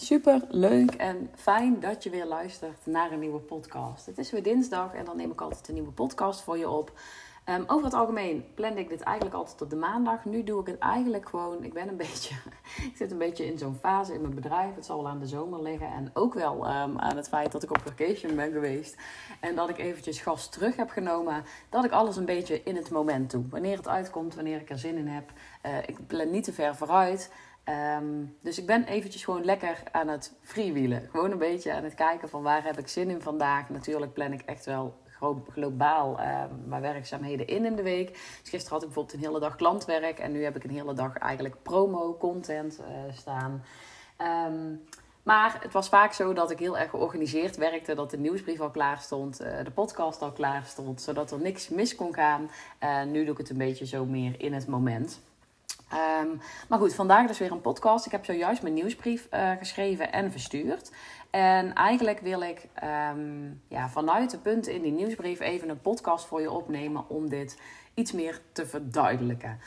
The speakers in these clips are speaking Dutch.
Super leuk en fijn dat je weer luistert naar een nieuwe podcast. Het is weer dinsdag en dan neem ik altijd een nieuwe podcast voor je op. Um, over het algemeen plan ik dit eigenlijk altijd op de maandag. Nu doe ik het eigenlijk gewoon. Ik ben een beetje. ik zit een beetje in zo'n fase in mijn bedrijf. Het zal wel aan de zomer liggen. En ook wel um, aan het feit dat ik op vacation ben geweest. En dat ik eventjes gas terug heb genomen. Dat ik alles een beetje in het moment doe. Wanneer het uitkomt, wanneer ik er zin in heb. Uh, ik plan niet te ver vooruit. Um, dus ik ben eventjes gewoon lekker aan het freewheelen. Gewoon een beetje aan het kijken van waar heb ik zin in vandaag. Natuurlijk plan ik echt wel globaal uh, mijn werkzaamheden in in de week. Dus gisteren had ik bijvoorbeeld een hele dag klantwerk. En nu heb ik een hele dag eigenlijk promo-content uh, staan. Um, maar het was vaak zo dat ik heel erg georganiseerd werkte. Dat de nieuwsbrief al klaar stond, uh, de podcast al klaar stond. Zodat er niks mis kon gaan. nu doe ik het een beetje zo meer in het moment. Um, maar goed, vandaag dus weer een podcast. Ik heb zojuist mijn nieuwsbrief uh, geschreven en verstuurd. En eigenlijk wil ik um, ja, vanuit de punten in die nieuwsbrief even een podcast voor je opnemen om dit iets meer te verduidelijken.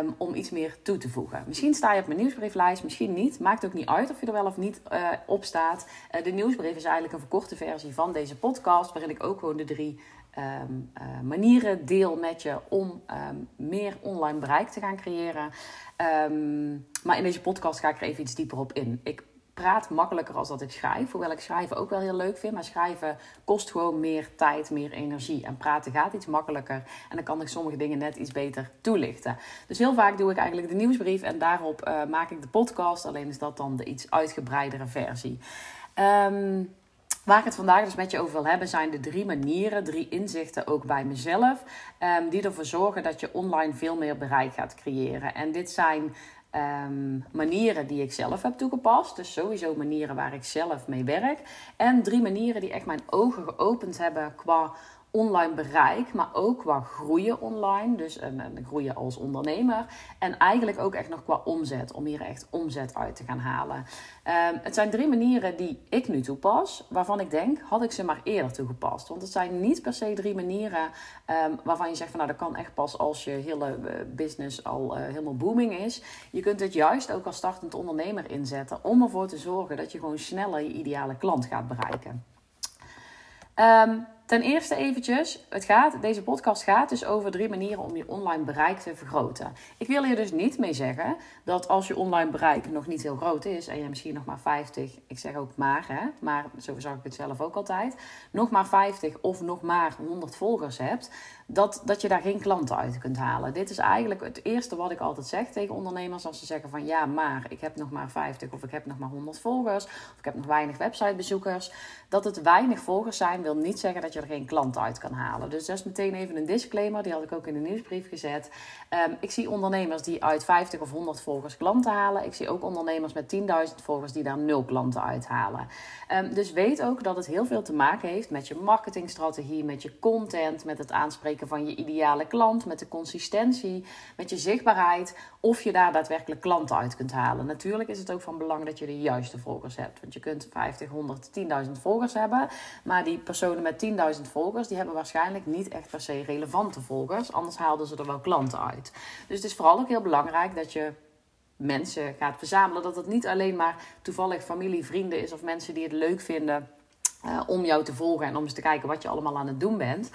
Um, om iets meer toe te voegen. Misschien sta je op mijn nieuwsbrieflijst, misschien niet. Maakt ook niet uit of je er wel of niet uh, op staat. Uh, de nieuwsbrief is eigenlijk een verkorte versie van deze podcast, waarin ik ook gewoon de drie um, uh, manieren deel met je om um, meer online bereik te gaan creëren. Um, maar in deze podcast ga ik er even iets dieper op in. Ik praat makkelijker als dat ik schrijf. Hoewel ik schrijven ook wel heel leuk vind. Maar schrijven kost gewoon meer tijd, meer energie. En praten gaat iets makkelijker. En dan kan ik sommige dingen net iets beter toelichten. Dus heel vaak doe ik eigenlijk de nieuwsbrief. En daarop uh, maak ik de podcast. Alleen is dat dan de iets uitgebreidere versie. Um, Waar ik het vandaag dus met je over wil hebben, zijn de drie manieren, drie inzichten ook bij mezelf, um, die ervoor zorgen dat je online veel meer bereik gaat creëren. En dit zijn um, manieren die ik zelf heb toegepast, dus sowieso manieren waar ik zelf mee werk. En drie manieren die echt mijn ogen geopend hebben qua online bereik, maar ook qua groeien online. Dus een, een groeien als ondernemer. En eigenlijk ook echt nog qua omzet, om hier echt omzet uit te gaan halen. Um, het zijn drie manieren die ik nu toepas, waarvan ik denk, had ik ze maar eerder toegepast. Want het zijn niet per se drie manieren waarvan je zegt van nou dat kan echt pas als je hele business al uh, helemaal booming is. Je kunt het juist ook als startend ondernemer inzetten om ervoor te zorgen dat je gewoon sneller je ideale klant gaat bereiken. Ten eerste eventjes, het gaat, deze podcast gaat dus over drie manieren om je online bereik te vergroten. Ik wil hier dus niet mee zeggen dat als je online bereik nog niet heel groot is en je misschien nog maar 50, ik zeg ook maar, hè, maar zo zag ik het zelf ook altijd, nog maar 50 of nog maar 100 volgers hebt, dat, dat je daar geen klanten uit kunt halen. Dit is eigenlijk het eerste wat ik altijd zeg tegen ondernemers als ze zeggen van ja, maar ik heb nog maar 50 of ik heb nog maar 100 volgers of ik heb nog weinig websitebezoekers. Dat het weinig volgers zijn wil niet zeggen dat je er geen klanten uit kan halen. Dus dat is meteen even een disclaimer, die had ik ook in de nieuwsbrief gezet. Um, ik zie ondernemers die uit 50 of 100 volgers klanten halen. Ik zie ook ondernemers met 10.000 volgers die daar nul klanten uithalen. Um, dus weet ook dat het heel veel te maken heeft met je marketingstrategie, met je content, met het aanspreken van je ideale klant, met de consistentie, met je zichtbaarheid, of je daar daadwerkelijk klanten uit kunt halen. Natuurlijk is het ook van belang dat je de juiste volgers hebt, want je kunt 50, 100, 10.000 volgers hebben, maar die personen met 10.000 volgers, die hebben waarschijnlijk niet echt per se relevante volgers, anders haalden ze er wel klanten uit. Dus het is vooral ook heel belangrijk dat je mensen gaat verzamelen. Dat het niet alleen maar toevallig familie, vrienden is of mensen die het leuk vinden uh, om jou te volgen en om eens te kijken wat je allemaal aan het doen bent.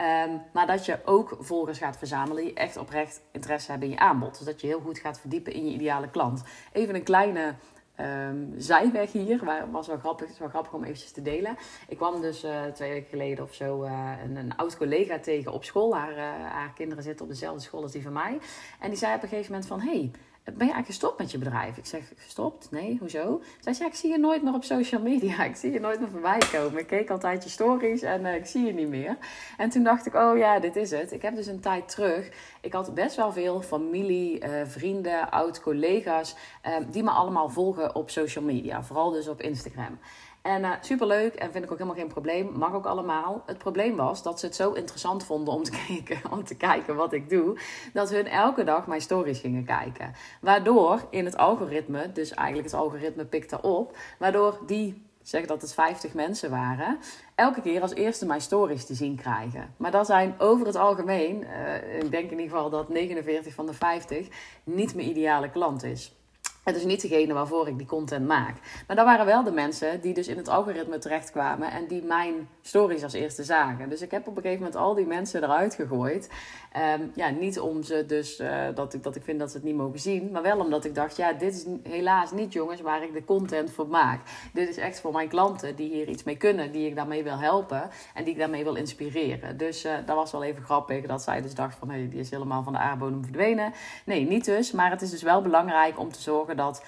Um, maar dat je ook volgers gaat verzamelen die echt oprecht interesse hebben in je aanbod. Dus dat je heel goed gaat verdiepen in je ideale klant. Even een kleine um, zijweg hier. Waar was wel grappig, is wel grappig om eventjes te delen. Ik kwam dus uh, twee weken geleden of zo uh, een, een oud collega tegen op school. Haar, uh, haar kinderen zitten op dezelfde school als die van mij. En die zei op een gegeven moment van... Hey, ben je eigenlijk gestopt met je bedrijf? Ik zeg, gestopt? Nee, hoezo? Zij zei, ik zie je nooit meer op social media. Ik zie je nooit meer voorbij komen. Ik keek altijd je stories en uh, ik zie je niet meer. En toen dacht ik, oh ja, dit is het. Ik heb dus een tijd terug... Ik had best wel veel familie, uh, vrienden, oud-collega's... Uh, die me allemaal volgen op social media. Vooral dus op Instagram. En uh, superleuk en vind ik ook helemaal geen probleem. Mag ook allemaal. Het probleem was dat ze het zo interessant vonden om te kijken, om te kijken wat ik doe. Dat hun elke dag mijn stories gingen kijken. Waardoor in het algoritme, dus eigenlijk het algoritme pikte op. Waardoor die zeg dat het 50 mensen waren, elke keer als eerste mijn stories te zien krijgen. Maar dat zijn over het algemeen, uh, ik denk in ieder geval dat 49 van de 50 niet mijn ideale klant is. Het is niet degene waarvoor ik die content maak. Maar dat waren wel de mensen die dus in het algoritme terechtkwamen en die mijn stories als eerste zagen. Dus ik heb op een gegeven moment al die mensen eruit gegooid. Ehm, ja, niet om ze dus uh, dat, ik, dat ik vind dat ze het niet mogen zien, maar wel omdat ik dacht, ja, dit is helaas niet jongens waar ik de content voor maak. Dit is echt voor mijn klanten die hier iets mee kunnen, die ik daarmee wil helpen en die ik daarmee wil inspireren. Dus uh, dat was wel even grappig dat zij dus dacht van, hé, hey, die is helemaal van de aardbodem verdwenen. Nee, niet dus, maar het is dus wel belangrijk om te zorgen dat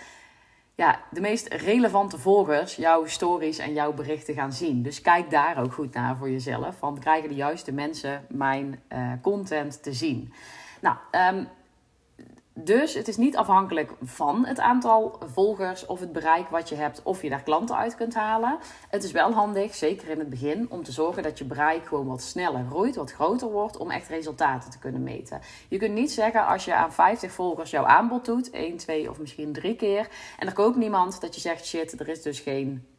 ja, de meest relevante volgers jouw stories en jouw berichten gaan zien. Dus kijk daar ook goed naar voor jezelf. Want krijgen de juiste mensen mijn uh, content te zien? Nou, um, dus het is niet afhankelijk van het aantal volgers of het bereik wat je hebt, of je daar klanten uit kunt halen. Het is wel handig, zeker in het begin, om te zorgen dat je bereik gewoon wat sneller groeit, wat groter wordt, om echt resultaten te kunnen meten. Je kunt niet zeggen als je aan 50 volgers jouw aanbod doet, 1, 2 of misschien 3 keer, en er koopt niemand, dat je zegt shit, er is dus geen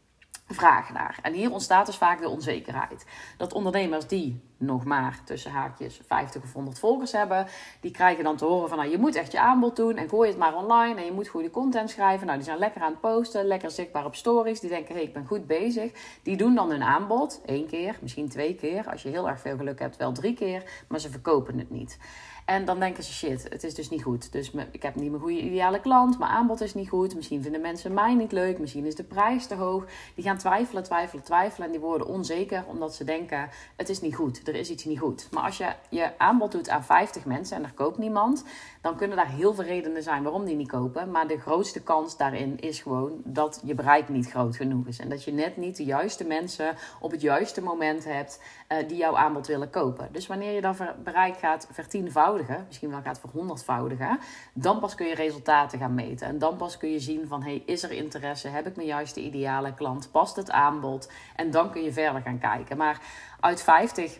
vraag naar. En hier ontstaat dus vaak de onzekerheid. Dat ondernemers die nog maar tussen haakjes 50 of 100 volgers hebben, die krijgen dan te horen van nou, je moet echt je aanbod doen en gooi het maar online en je moet goede content schrijven. Nou, die zijn lekker aan het posten, lekker zichtbaar op stories. Die denken, hé, hey, ik ben goed bezig. Die doen dan hun aanbod, één keer, misschien twee keer. Als je heel erg veel geluk hebt, wel drie keer, maar ze verkopen het niet. En dan denken ze, shit, het is dus niet goed. Dus ik heb niet mijn goede ideale klant, mijn aanbod is niet goed. Misschien vinden mensen mij niet leuk, misschien is de prijs te hoog. Die gaan twijfelen, twijfelen, twijfelen en die worden onzeker omdat ze denken, het is niet goed, er is iets niet goed. Maar als je je aanbod doet aan 50 mensen en er koopt niemand, dan kunnen daar heel veel redenen zijn waarom die niet kopen. Maar de grootste kans daarin is gewoon dat je bereik niet groot genoeg is. En dat je net niet de juiste mensen op het juiste moment hebt uh, die jouw aanbod willen kopen. Dus wanneer je dan bereik gaat vertienvoudigen, misschien wel gaat verhonderdvoudigen, dan pas kun je resultaten gaan meten. En dan pas kun je zien van, hey, is er interesse? Heb ik mijn juiste ideale klant? Past het aanbod? En dan kun je verder gaan kijken. Maar uit 50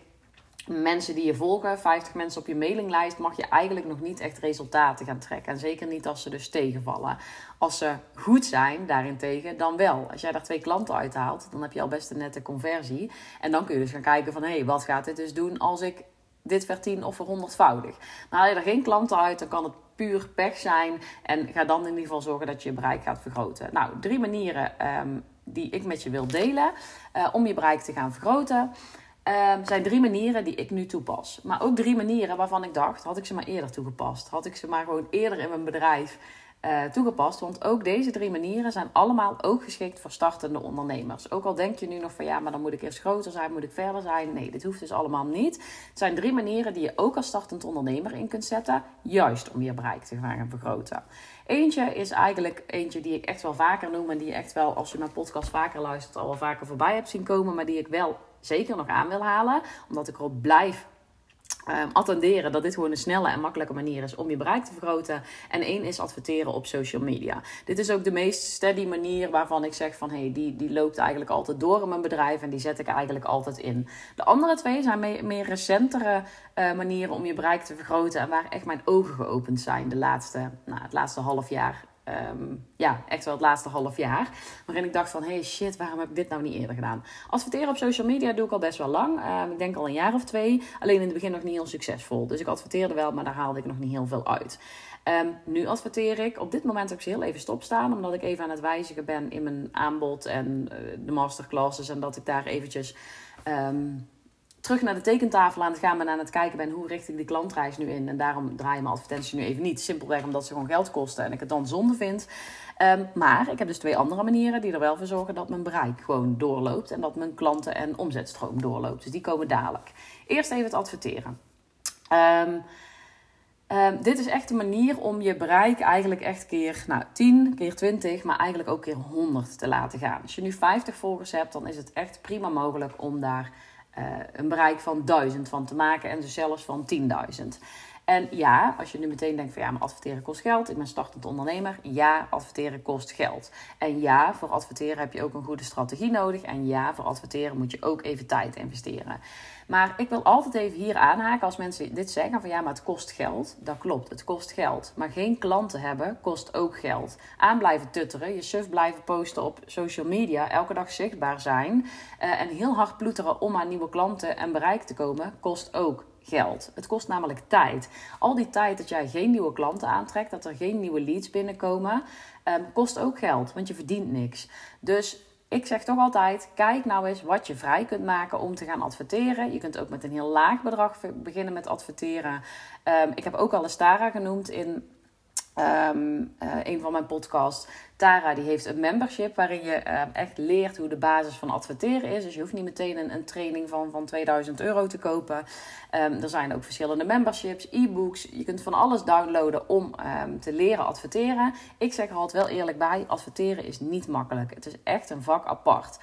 mensen die je volgen, 50 mensen op je mailinglijst, mag je eigenlijk nog niet echt resultaten gaan trekken. En zeker niet als ze dus tegenvallen. Als ze goed zijn, daarentegen, dan wel. Als jij daar twee klanten uithaalt, dan heb je al best een nette conversie. En dan kun je dus gaan kijken van, hé, hey, wat gaat dit dus doen als ik dit vertien of verhonderdvoudig? Maar haal je er geen klanten uit, dan kan het puur pech zijn. En ga dan in ieder geval zorgen dat je je bereik gaat vergroten. Nou, drie manieren um, die ik met je wil delen uh, om je bereik te gaan vergroten. Um, zijn drie manieren die ik nu toepas. Maar ook drie manieren waarvan ik dacht, had ik ze maar eerder toegepast. Had ik ze maar gewoon eerder in mijn bedrijf uh, toegepast. Want ook deze drie manieren zijn allemaal ook geschikt voor startende ondernemers. Ook al denk je nu nog van ja, maar dan moet ik eerst groter zijn, moet ik verder zijn. Nee, dit hoeft dus allemaal niet. Het zijn drie manieren die je ook als startend ondernemer in kunt zetten. Juist om je bereik te gaan vergroten. Eentje is eigenlijk eentje die ik echt wel vaker noem. En die echt wel, als je mijn podcast vaker luistert, al wel vaker voorbij hebt zien komen. Maar die ik wel zeker nog aan wil halen. Omdat ik erop blijf um, attenderen dat dit gewoon een snelle en makkelijke manier is om je bereik te vergroten. En één is adverteren op social media. Dit is ook de meest steady manier waarvan ik zeg van hey, die, die loopt eigenlijk altijd door in mijn bedrijf en die zet ik eigenlijk altijd in. De andere twee zijn meer, recentere uh, manieren om je bereik te vergroten en waar echt mijn ogen geopend zijn de laatste, nou, het laatste half jaar Um, ja, echt wel het laatste half jaar. Waarin ik dacht van, hey shit, waarom heb ik dit nou niet eerder gedaan? Adverteren op social media doe ik al best wel lang. Um, ik denk al een jaar of twee. Alleen in het begin nog niet heel succesvol. Dus ik adverteerde wel, maar daar haalde ik nog niet heel veel uit. Um, nu adverteer ik. Op dit moment heb ik ze heel even stopstaan. Omdat ik even aan het wijzigen ben in mijn aanbod en uh, de masterclasses. En dat ik daar eventjes terug naar de tekentafel aan het gaan ben aan het kijken ben hoe richt ik die klantreis nu in. En daarom draai je mijn advertentie nu even niet. Simpelweg omdat ze gewoon geld kosten en ik het dan zonde vind. Um, maar ik heb dus twee andere manieren die er wel voor zorgen dat mijn bereik gewoon doorloopt. En dat mijn klanten- en omzetstroom doorloopt. Dus die komen dadelijk. Eerst even het adverteren. Um, Um, dit is echt een manier om je bereik eigenlijk echt keer nou, 10, keer 20, maar eigenlijk ook keer 100 te laten gaan. Als je nu 50 volgers hebt, dan is het echt prima mogelijk om daar een bereik van 1000 van te maken en dus zelfs van 10.000. En ja, als je nu meteen denkt van ja, maar adverteren kost geld. Ik ben startend ondernemer. Ja, adverteren kost geld. En ja, voor adverteren heb je ook een goede strategie nodig. En ja, voor adverteren moet je ook even tijd investeren. Maar ik wil altijd even hier aanhaken als mensen dit zeggen van ja, maar het kost geld. Dat klopt, het kost geld. Maar geen klanten hebben kost ook geld. Aan blijven tutteren, je suf blijven posten op social media, elke dag zichtbaar zijn. Uh, en heel hard ploeteren om aan nieuwe klanten en bereik te komen, kost ook geld. Het kost namelijk tijd. Al die tijd dat jij geen nieuwe klanten aantrekt, dat er geen nieuwe leads binnenkomen, ehm, kost ook geld, want je verdient niks. Dus ik zeg toch altijd: kijk nou eens wat je vrij kunt maken om te gaan adverteren. Je kunt ook met een heel laag bedrag beginnen met adverteren. Ehm, ik heb ook al een Stara genoemd in um, een van mijn podcasts. Tara die heeft een membership waarin je ehm, echt leert hoe de basis van adverteren is. Dus je hoeft niet meteen een, een training van, van 2000 euro te kopen. Um, er zijn ook verschillende memberships, e-books. Je kunt van alles downloaden om te leren adverteren. Ik zeg er altijd wel eerlijk bij, adverteren is niet makkelijk. Het is echt een vak apart.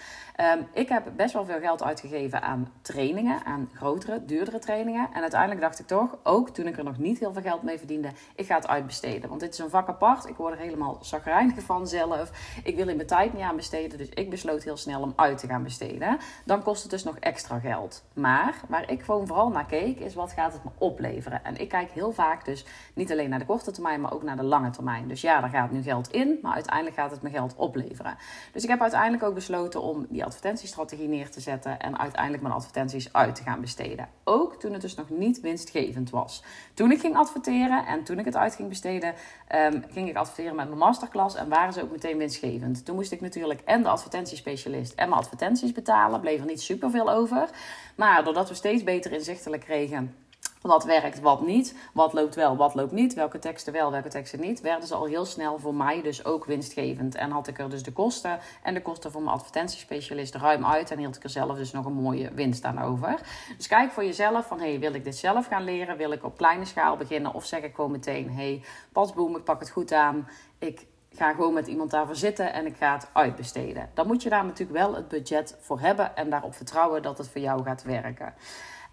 ik heb best wel veel geld uitgegeven aan trainingen, aan grotere, duurdere trainingen. En uiteindelijk dacht ik toch, ook toen ik er nog niet heel veel geld mee verdiende, ik ga het uitbesteden. Want dit is een vak apart. Ik word er helemaal zagrijnig van zelf. Ik wil in mijn tijd niet aan besteden, dus ik besloot heel snel om uit te gaan besteden. Dan kost het dus nog extra geld. Maar waar ik gewoon vooral naar keek, is wat gaat het me opleveren? En ik kijk heel vaak dus niet alleen naar de korte termijn, maar ook naar de lange termijn. Dus ja, daar gaat nu geld in, maar uiteindelijk gaat het me geld opleveren. Dus ik heb uiteindelijk ook besloten om die advertentiestrategie neer te zetten en uiteindelijk mijn advertenties uit te gaan besteden. Ook toen het dus nog niet winstgevend was. Toen ik ging adverteren en toen ik het uit ging besteden, um, ging ik adverteren met mijn masterclass en waren ze ook meteen winstgevend. Toen moest ik natuurlijk en de advertentiespecialist en mijn advertenties betalen. Bleef er niet superveel over. Maar doordat we steeds beter inzichtelijk kregen wat werkt, wat niet. Wat loopt wel, wat loopt niet. Welke teksten wel, welke teksten niet. Werden ze al heel snel voor mij dus ook winstgevend. En had ik er dus de kosten en de kosten voor mijn advertentiespecialist ruim uit. En hield ik er zelf dus nog een mooie winst aan over. Dus kijk voor jezelf van, hey, wil ik dit zelf gaan leren? Wil ik op kleine schaal beginnen? Of zeg ik gewoon meteen, hey, pasboom, ik pak het goed aan. Ik ga gewoon met iemand daarvoor zitten en ik ga het uitbesteden. Dan moet je daar natuurlijk wel het budget voor hebben en daarop vertrouwen dat het voor jou gaat werken.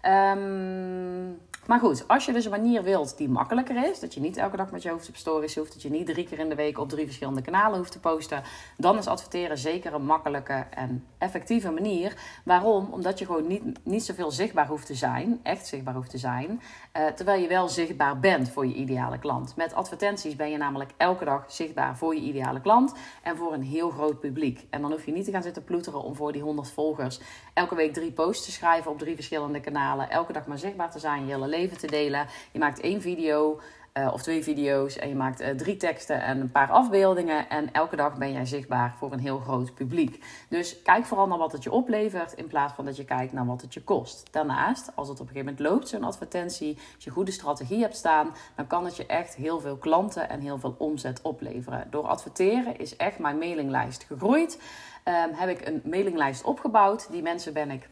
Um, maar goed, als je dus een manier wilt die makkelijker is, dat je niet elke dag met je hoofd op stories hoeft, dat je niet drie keer in de week op drie verschillende kanalen hoeft te posten, dan is adverteren zeker een makkelijke en effectieve manier. Waarom? Omdat je gewoon niet, niet zoveel zichtbaar hoeft te zijn, echt zichtbaar hoeft te zijn, uh, terwijl je wel zichtbaar bent voor je ideale klant. Met advertenties ben je namelijk elke dag zichtbaar voor je ideale klant en voor een heel groot publiek. En dan hoef je niet te gaan zitten ploeteren om voor die 100 volgers elke week drie posts te schrijven op drie verschillende kanalen, elke dag maar zichtbaar te zijn, je hele leven te delen. Je maakt één video uh, of twee video's en je maakt uh, drie teksten en een paar afbeeldingen. En elke dag ben jij zichtbaar voor een heel groot publiek. Dus kijk vooral naar wat het je oplevert in plaats van dat je kijkt naar wat het je kost. Daarnaast, als het op een gegeven moment loopt, zo'n advertentie, als je goede strategie hebt staan, dan kan het je echt heel veel klanten en heel veel omzet opleveren. Door adverteren is echt mijn mailinglijst gegroeid. Um, heb ik een mailinglijst opgebouwd. Die mensen ben ik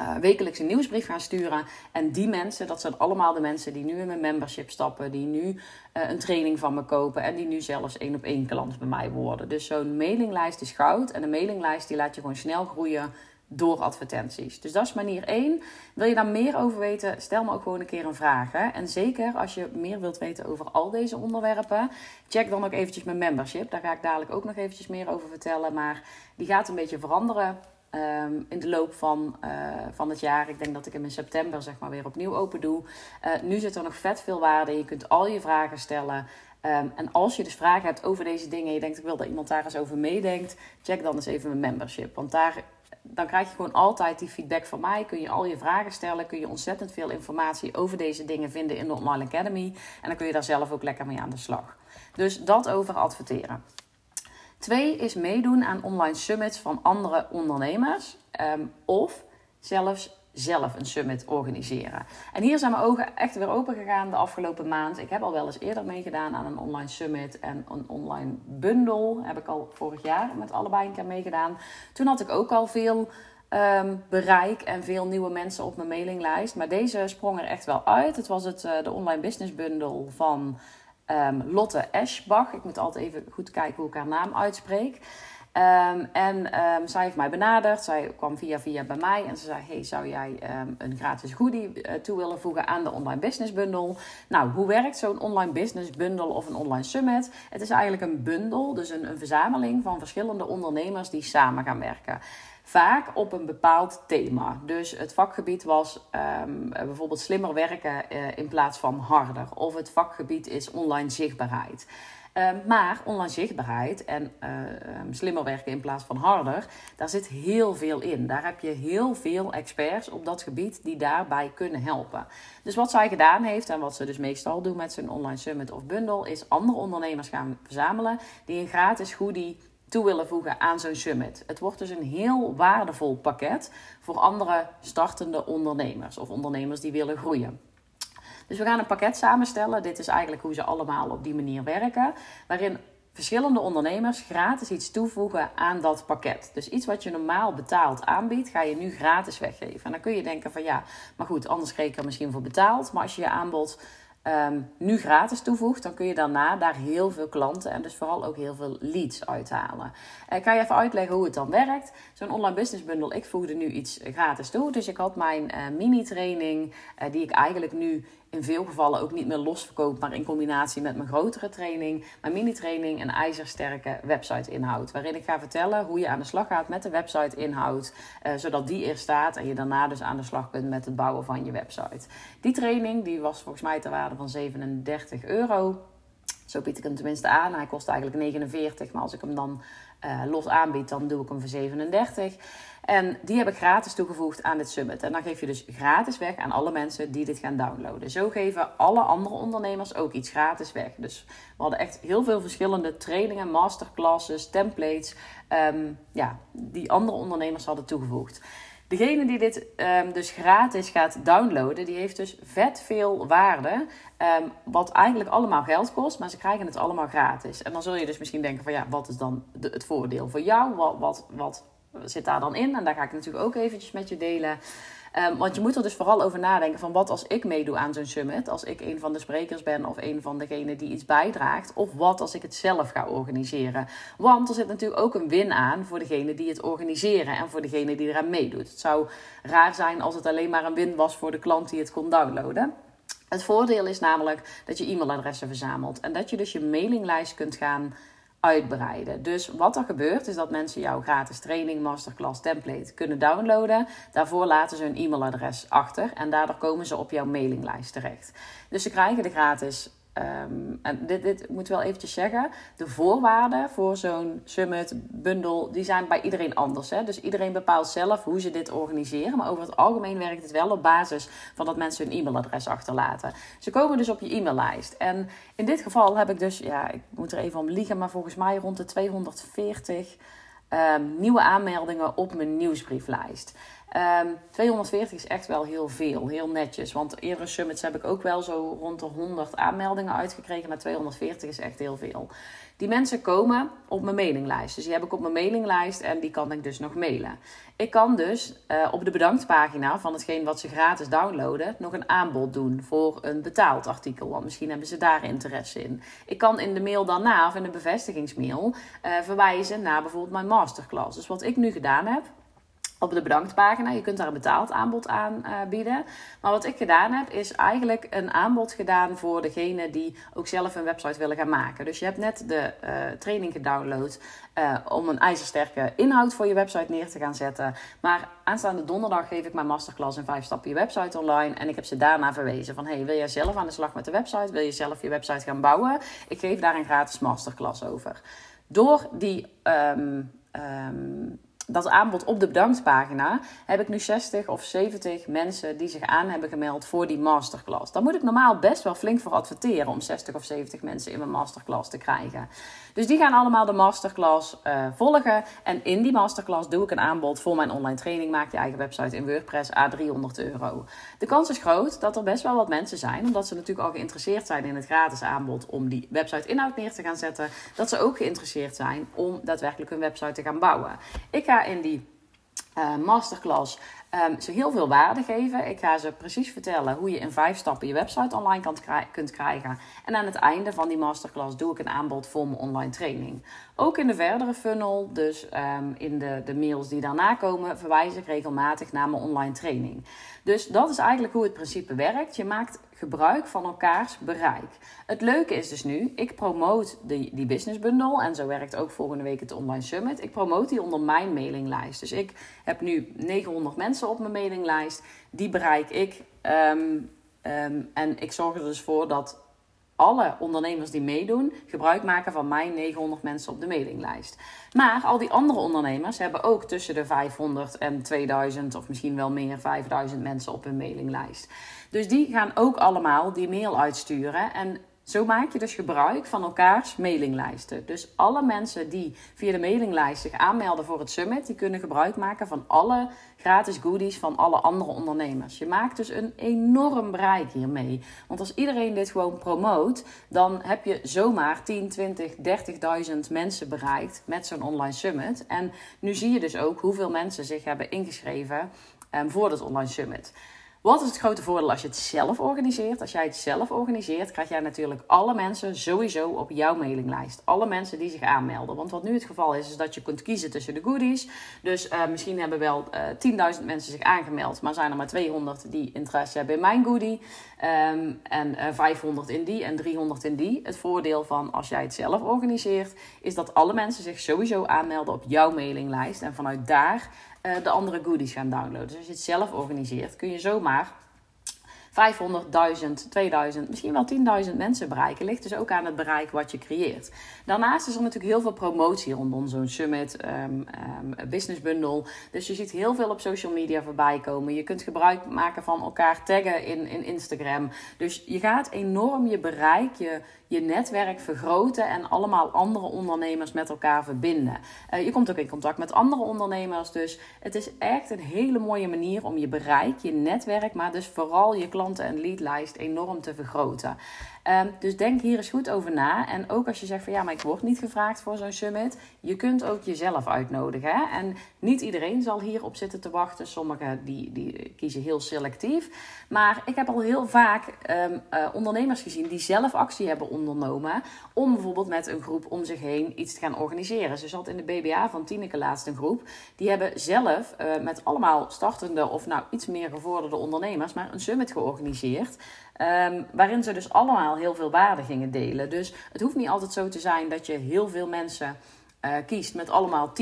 uh, wekelijks een nieuwsbrief gaan sturen. En die mensen, dat zijn allemaal de mensen die nu in mijn membership stappen, die nu uh, een training van me kopen en die nu zelfs één op één klant bij mij worden. Dus zo'n mailinglijst is goud. En een mailinglijst die laat je gewoon snel groeien door advertenties. Dus dat is manier 1. Wil je daar meer over weten, stel me ook gewoon een keer een vraag. Hè? En zeker als je meer wilt weten over al deze onderwerpen, check dan ook eventjes mijn membership. Daar ga ik dadelijk ook nog eventjes meer over vertellen. Maar die gaat een beetje veranderen Ehm, in de loop van, uh, van het jaar. Ik denk dat ik hem in september zeg maar weer opnieuw open doe. Uh, nu zit er nog vet veel waarde. Je kunt al je vragen stellen. Um, en als je dus vragen hebt over deze dingen en je denkt ik wil dat iemand daar eens over meedenkt, check dan eens even mijn membership. Want daar, dan krijg je gewoon altijd die feedback van mij. Kun je al je vragen stellen, kun je ontzettend veel informatie over deze dingen vinden in de Online Academy. En dan kun je daar zelf ook lekker mee aan de slag. Dus dat over adverteren. Twee is meedoen aan online summits van andere ondernemers. Ehm, of zelfs zelf een summit organiseren. En hier zijn mijn ogen echt weer open gegaan de afgelopen maand. Ik heb al wel eens eerder meegedaan aan een online summit en een online bundle. Heb ik al vorig jaar met allebei een keer meegedaan. Toen had ik ook al veel um, bereik en veel nieuwe mensen op mijn mailinglijst. Maar deze sprong er echt wel uit. Het was het, uh, de online business bundle van um, Lotte Eschbach. Ik moet altijd even goed kijken hoe ik haar naam uitspreek. Um, en um, zij heeft mij benaderd. Zij kwam via via bij mij en ze zei: Hey, zou jij een gratis goodie uh, toe willen voegen aan de online business bundle? Nou, hoe werkt zo'n online business bundle of een online summit? Het is eigenlijk een bundel, dus een, een verzameling van verschillende ondernemers die samen gaan werken vaak op een bepaald thema. Dus het vakgebied was um, bijvoorbeeld slimmer werken uh, in plaats van harder. Of het vakgebied is online zichtbaarheid. Ehm, maar online zichtbaarheid en ehm, slimmer werken in plaats van harder, daar zit heel veel in. Daar heb je heel veel experts op dat gebied die daarbij kunnen helpen. Dus wat zij gedaan heeft en wat ze dus meestal doen met zijn online summit of bundle, is andere ondernemers gaan verzamelen die een gratis goodie toe willen voegen aan zo'n summit. Het wordt dus een heel waardevol pakket voor andere startende ondernemers of ondernemers die willen groeien. Dus we gaan een pakket samenstellen. Dit is eigenlijk hoe ze allemaal op die manier werken. Waarin verschillende ondernemers gratis iets toevoegen aan dat pakket. Dus iets wat je normaal betaald aanbiedt, ga je nu gratis weggeven. En dan kun je denken van ja, maar goed, anders kreeg ik er misschien voor betaald. Maar als je je aanbod Ehm, nu gratis toevoegt, dan kun je daarna daar heel veel klanten en dus vooral ook heel veel leads uithalen. Ik ga je even uitleggen hoe het dan werkt. Zo'n online business bundle, ik voegde nu iets gratis toe. Dus ik had mijn uh, mini-training, uh, die ik eigenlijk nu in veel gevallen ook niet meer los verkoop, maar in combinatie met mijn grotere training, mijn mini-training, een ijzersterke website-inhoud. Waarin ik ga vertellen hoe je aan de slag gaat met de website-inhoud, uh, zodat die er staat en je daarna dus aan de slag kunt met het bouwen van je website. Die training die was volgens mij ter waarde van 37 euro. Zo bied ik hem tenminste aan. Hij kost eigenlijk 49, maar als ik hem dan uh, los aanbied, dan doe ik hem voor 37. En die heb ik gratis toegevoegd aan dit summit. En dan geef je dus gratis weg aan alle mensen die dit gaan downloaden. Zo geven alle andere ondernemers ook iets gratis weg. Dus we hadden echt heel veel verschillende trainingen, masterclasses, templates. Um, ja, die andere ondernemers hadden toegevoegd. Degene die dit um, dus gratis gaat downloaden, die heeft dus vet veel waarde. Um, wat eigenlijk allemaal geld kost, maar ze krijgen het allemaal gratis. En dan zul je dus misschien denken van ja, wat is dan het voordeel voor jou? Wat, wat, wat zit daar dan in? En daar ga ik natuurlijk ook eventjes met je delen. Um, want je moet er dus vooral over nadenken van wat als ik meedoe aan zo'n summit. Als ik een van de sprekers ben of een van degenen die iets bijdraagt. Of wat als ik het zelf ga organiseren. Want er zit natuurlijk ook een win aan voor degene die het organiseren en voor degene die eraan meedoet. Het zou raar zijn als het alleen maar een win was voor de klant die het kon downloaden. Het voordeel is namelijk dat je e-mailadressen verzamelt en dat je dus je mailinglijst kunt gaan uitbreiden. Dus wat er gebeurt is dat mensen jouw gratis training, masterclass, template kunnen downloaden. Daarvoor laten ze hun e-mailadres achter en daardoor komen ze op jouw mailinglijst terecht. Dus ze krijgen de gratis Um, en dit, dit moet wel eventjes zeggen. De voorwaarden voor zo'n summit, bundel, die zijn bij iedereen anders. Hè? Dus iedereen bepaalt zelf hoe ze dit organiseren. Maar over het algemeen werkt het wel op basis van dat mensen hun e-mailadres achterlaten. Ze komen dus op je e-maillijst. En in dit geval heb ik dus, ja, ik moet er even om liegen, maar volgens mij rond de 240 um, ehm, nieuwe aanmeldingen op mijn nieuwsbrieflijst. Um, ehm, 240 is echt wel heel veel, heel netjes. Want eerdere summits heb ik ook wel zo rond de 100 aanmeldingen uitgekregen, maar 240 is echt heel veel. Die mensen komen op mijn mailinglijst. Dus die heb ik op mijn mailinglijst en die kan ik dus nog mailen. Ik kan dus uh, op de bedanktpagina van hetgeen wat ze gratis downloaden, nog een aanbod doen voor een betaald artikel. Want misschien hebben ze daar interesse in. Ik kan in de mail daarna of in de bevestigingsmail uh, verwijzen naar bijvoorbeeld mijn masterclass. Dus wat ik nu gedaan heb, op de bedanktpagina. Je kunt daar een betaald aanbod aan uh, bieden. Maar wat ik gedaan heb, is eigenlijk een aanbod gedaan voor degene die ook zelf een website willen gaan maken. Dus je hebt net de uh, training gedownload uh, om een ijzersterke inhoud voor je website neer te gaan zetten. Maar aanstaande donderdag geef ik mijn masterclass in 5 stappen je website online. En ik heb ze daarna verwezen van, hey, wil jij zelf aan de slag met de website? Wil je zelf je website gaan bouwen? Ik geef daar een gratis masterclass over. Door die... Um, um, dat aanbod op de bedanktpagina heb ik nu 60 of 70 mensen die zich aan hebben gemeld voor die masterclass. Daar moet ik normaal best wel flink voor adverteren om 60 of 70 mensen in mijn masterclass te krijgen. Dus die gaan allemaal de masterclass uh, volgen. En in die masterclass doe ik een aanbod voor mijn online training. Maak je eigen website in WordPress a 300 euro. De kans is groot dat er best wel wat mensen zijn, omdat ze natuurlijk al geïnteresseerd zijn in het gratis aanbod om die website inhoud neer te gaan zetten, dat ze ook geïnteresseerd zijn om daadwerkelijk hun website te gaan bouwen. Ik ga in die uh, masterclass um, ze heel veel waarde geven. Ik ga ze precies vertellen hoe je in vijf stappen je website online kan kunt krijgen. En aan het einde van die masterclass doe ik een aanbod voor mijn online training. Ook in de verdere funnel, dus um, in de, de mails die daarna komen, verwijs ik regelmatig naar mijn online training. Dus dat is eigenlijk hoe het principe werkt. Je maakt gebruik van elkaars bereik. Het leuke is dus nu, ik promoot die, die business bundle en zo werkt ook volgende week het online summit. Ik promoot die onder mijn mailinglijst. Dus ik heb nu 900 mensen op mijn mailinglijst. Die bereik ik. Um, um, en ik zorg er dus voor dat alle ondernemers die meedoen gebruik maken van mijn 900 mensen op de mailinglijst. Maar al die andere ondernemers hebben ook tussen de 500 en 2000 of misschien wel meer 5000 mensen op hun mailinglijst. Dus die gaan ook allemaal die mail uitsturen. En zo maak je dus gebruik van elkaars mailinglijsten. Dus alle mensen die via de mailinglijst zich aanmelden voor het summit, die kunnen gebruik maken van alle gratis goodies van alle andere ondernemers. Je maakt dus een enorm bereik hiermee. Want als iedereen dit gewoon promoot, dan heb je zomaar 10, 20, 30.000 mensen bereikt met zo'n online summit. En nu zie je dus ook hoeveel mensen zich hebben ingeschreven um, voor dat online summit. Wat is het grote voordeel als je het zelf organiseert? Als jij het zelf organiseert, krijg jij natuurlijk alle mensen sowieso op jouw mailinglijst. Alle mensen die zich aanmelden. Want wat nu het geval is, is dat je kunt kiezen tussen de goodies. Dus uh, misschien hebben wel uh, eh, 10.000 mensen zich aangemeld, maar zijn er maar 200 die interesse hebben in mijn goodie. Um, en uh, eh, 500 in die en 300 in die. Het voordeel van als jij het zelf organiseert, is dat alle mensen zich sowieso aanmelden op jouw mailinglijst. En vanuit daar de andere goodies gaan downloaden. Dus als je het zelf organiseert, kun je zomaar 500, 1000, 2000, misschien wel 10.000 mensen bereiken. Ligt dus ook aan het bereik wat je creëert. Daarnaast is er natuurlijk heel veel promotie rondom zo'n summit, um, business bundle. Dus je ziet heel veel op social media voorbij komen. Je kunt gebruik maken van elkaar taggen in, in Instagram. Dus je gaat enorm je bereik, je, je netwerk vergroten en allemaal andere ondernemers met elkaar verbinden. Uh, je komt ook in contact met andere ondernemers. Dus het is echt een hele mooie manier om je bereik, je netwerk, maar dus vooral je klanten- en leadlijst enorm te vergroten. Um, dus denk hier eens goed over na. En ook als je zegt van ja, maar ik word niet gevraagd voor zo'n summit. Je kunt ook jezelf uitnodigen. Hè? En niet iedereen zal hierop zitten te wachten. Sommigen die, die kiezen heel selectief. Maar ik heb al heel vaak um, uh, ondernemers gezien die zelf actie hebben ondernomen. Om bijvoorbeeld met een groep om zich heen iets te gaan organiseren. Ze zat in de BBA van Tineke laatst een groep. Die hebben zelf uh, met allemaal startende of nou iets meer gevorderde ondernemers. Maar een summit georganiseerd. Um, waarin ze dus allemaal heel veel waarde gingen delen. Dus het hoeft niet altijd zo te zijn dat je heel veel mensen uh, kiest met allemaal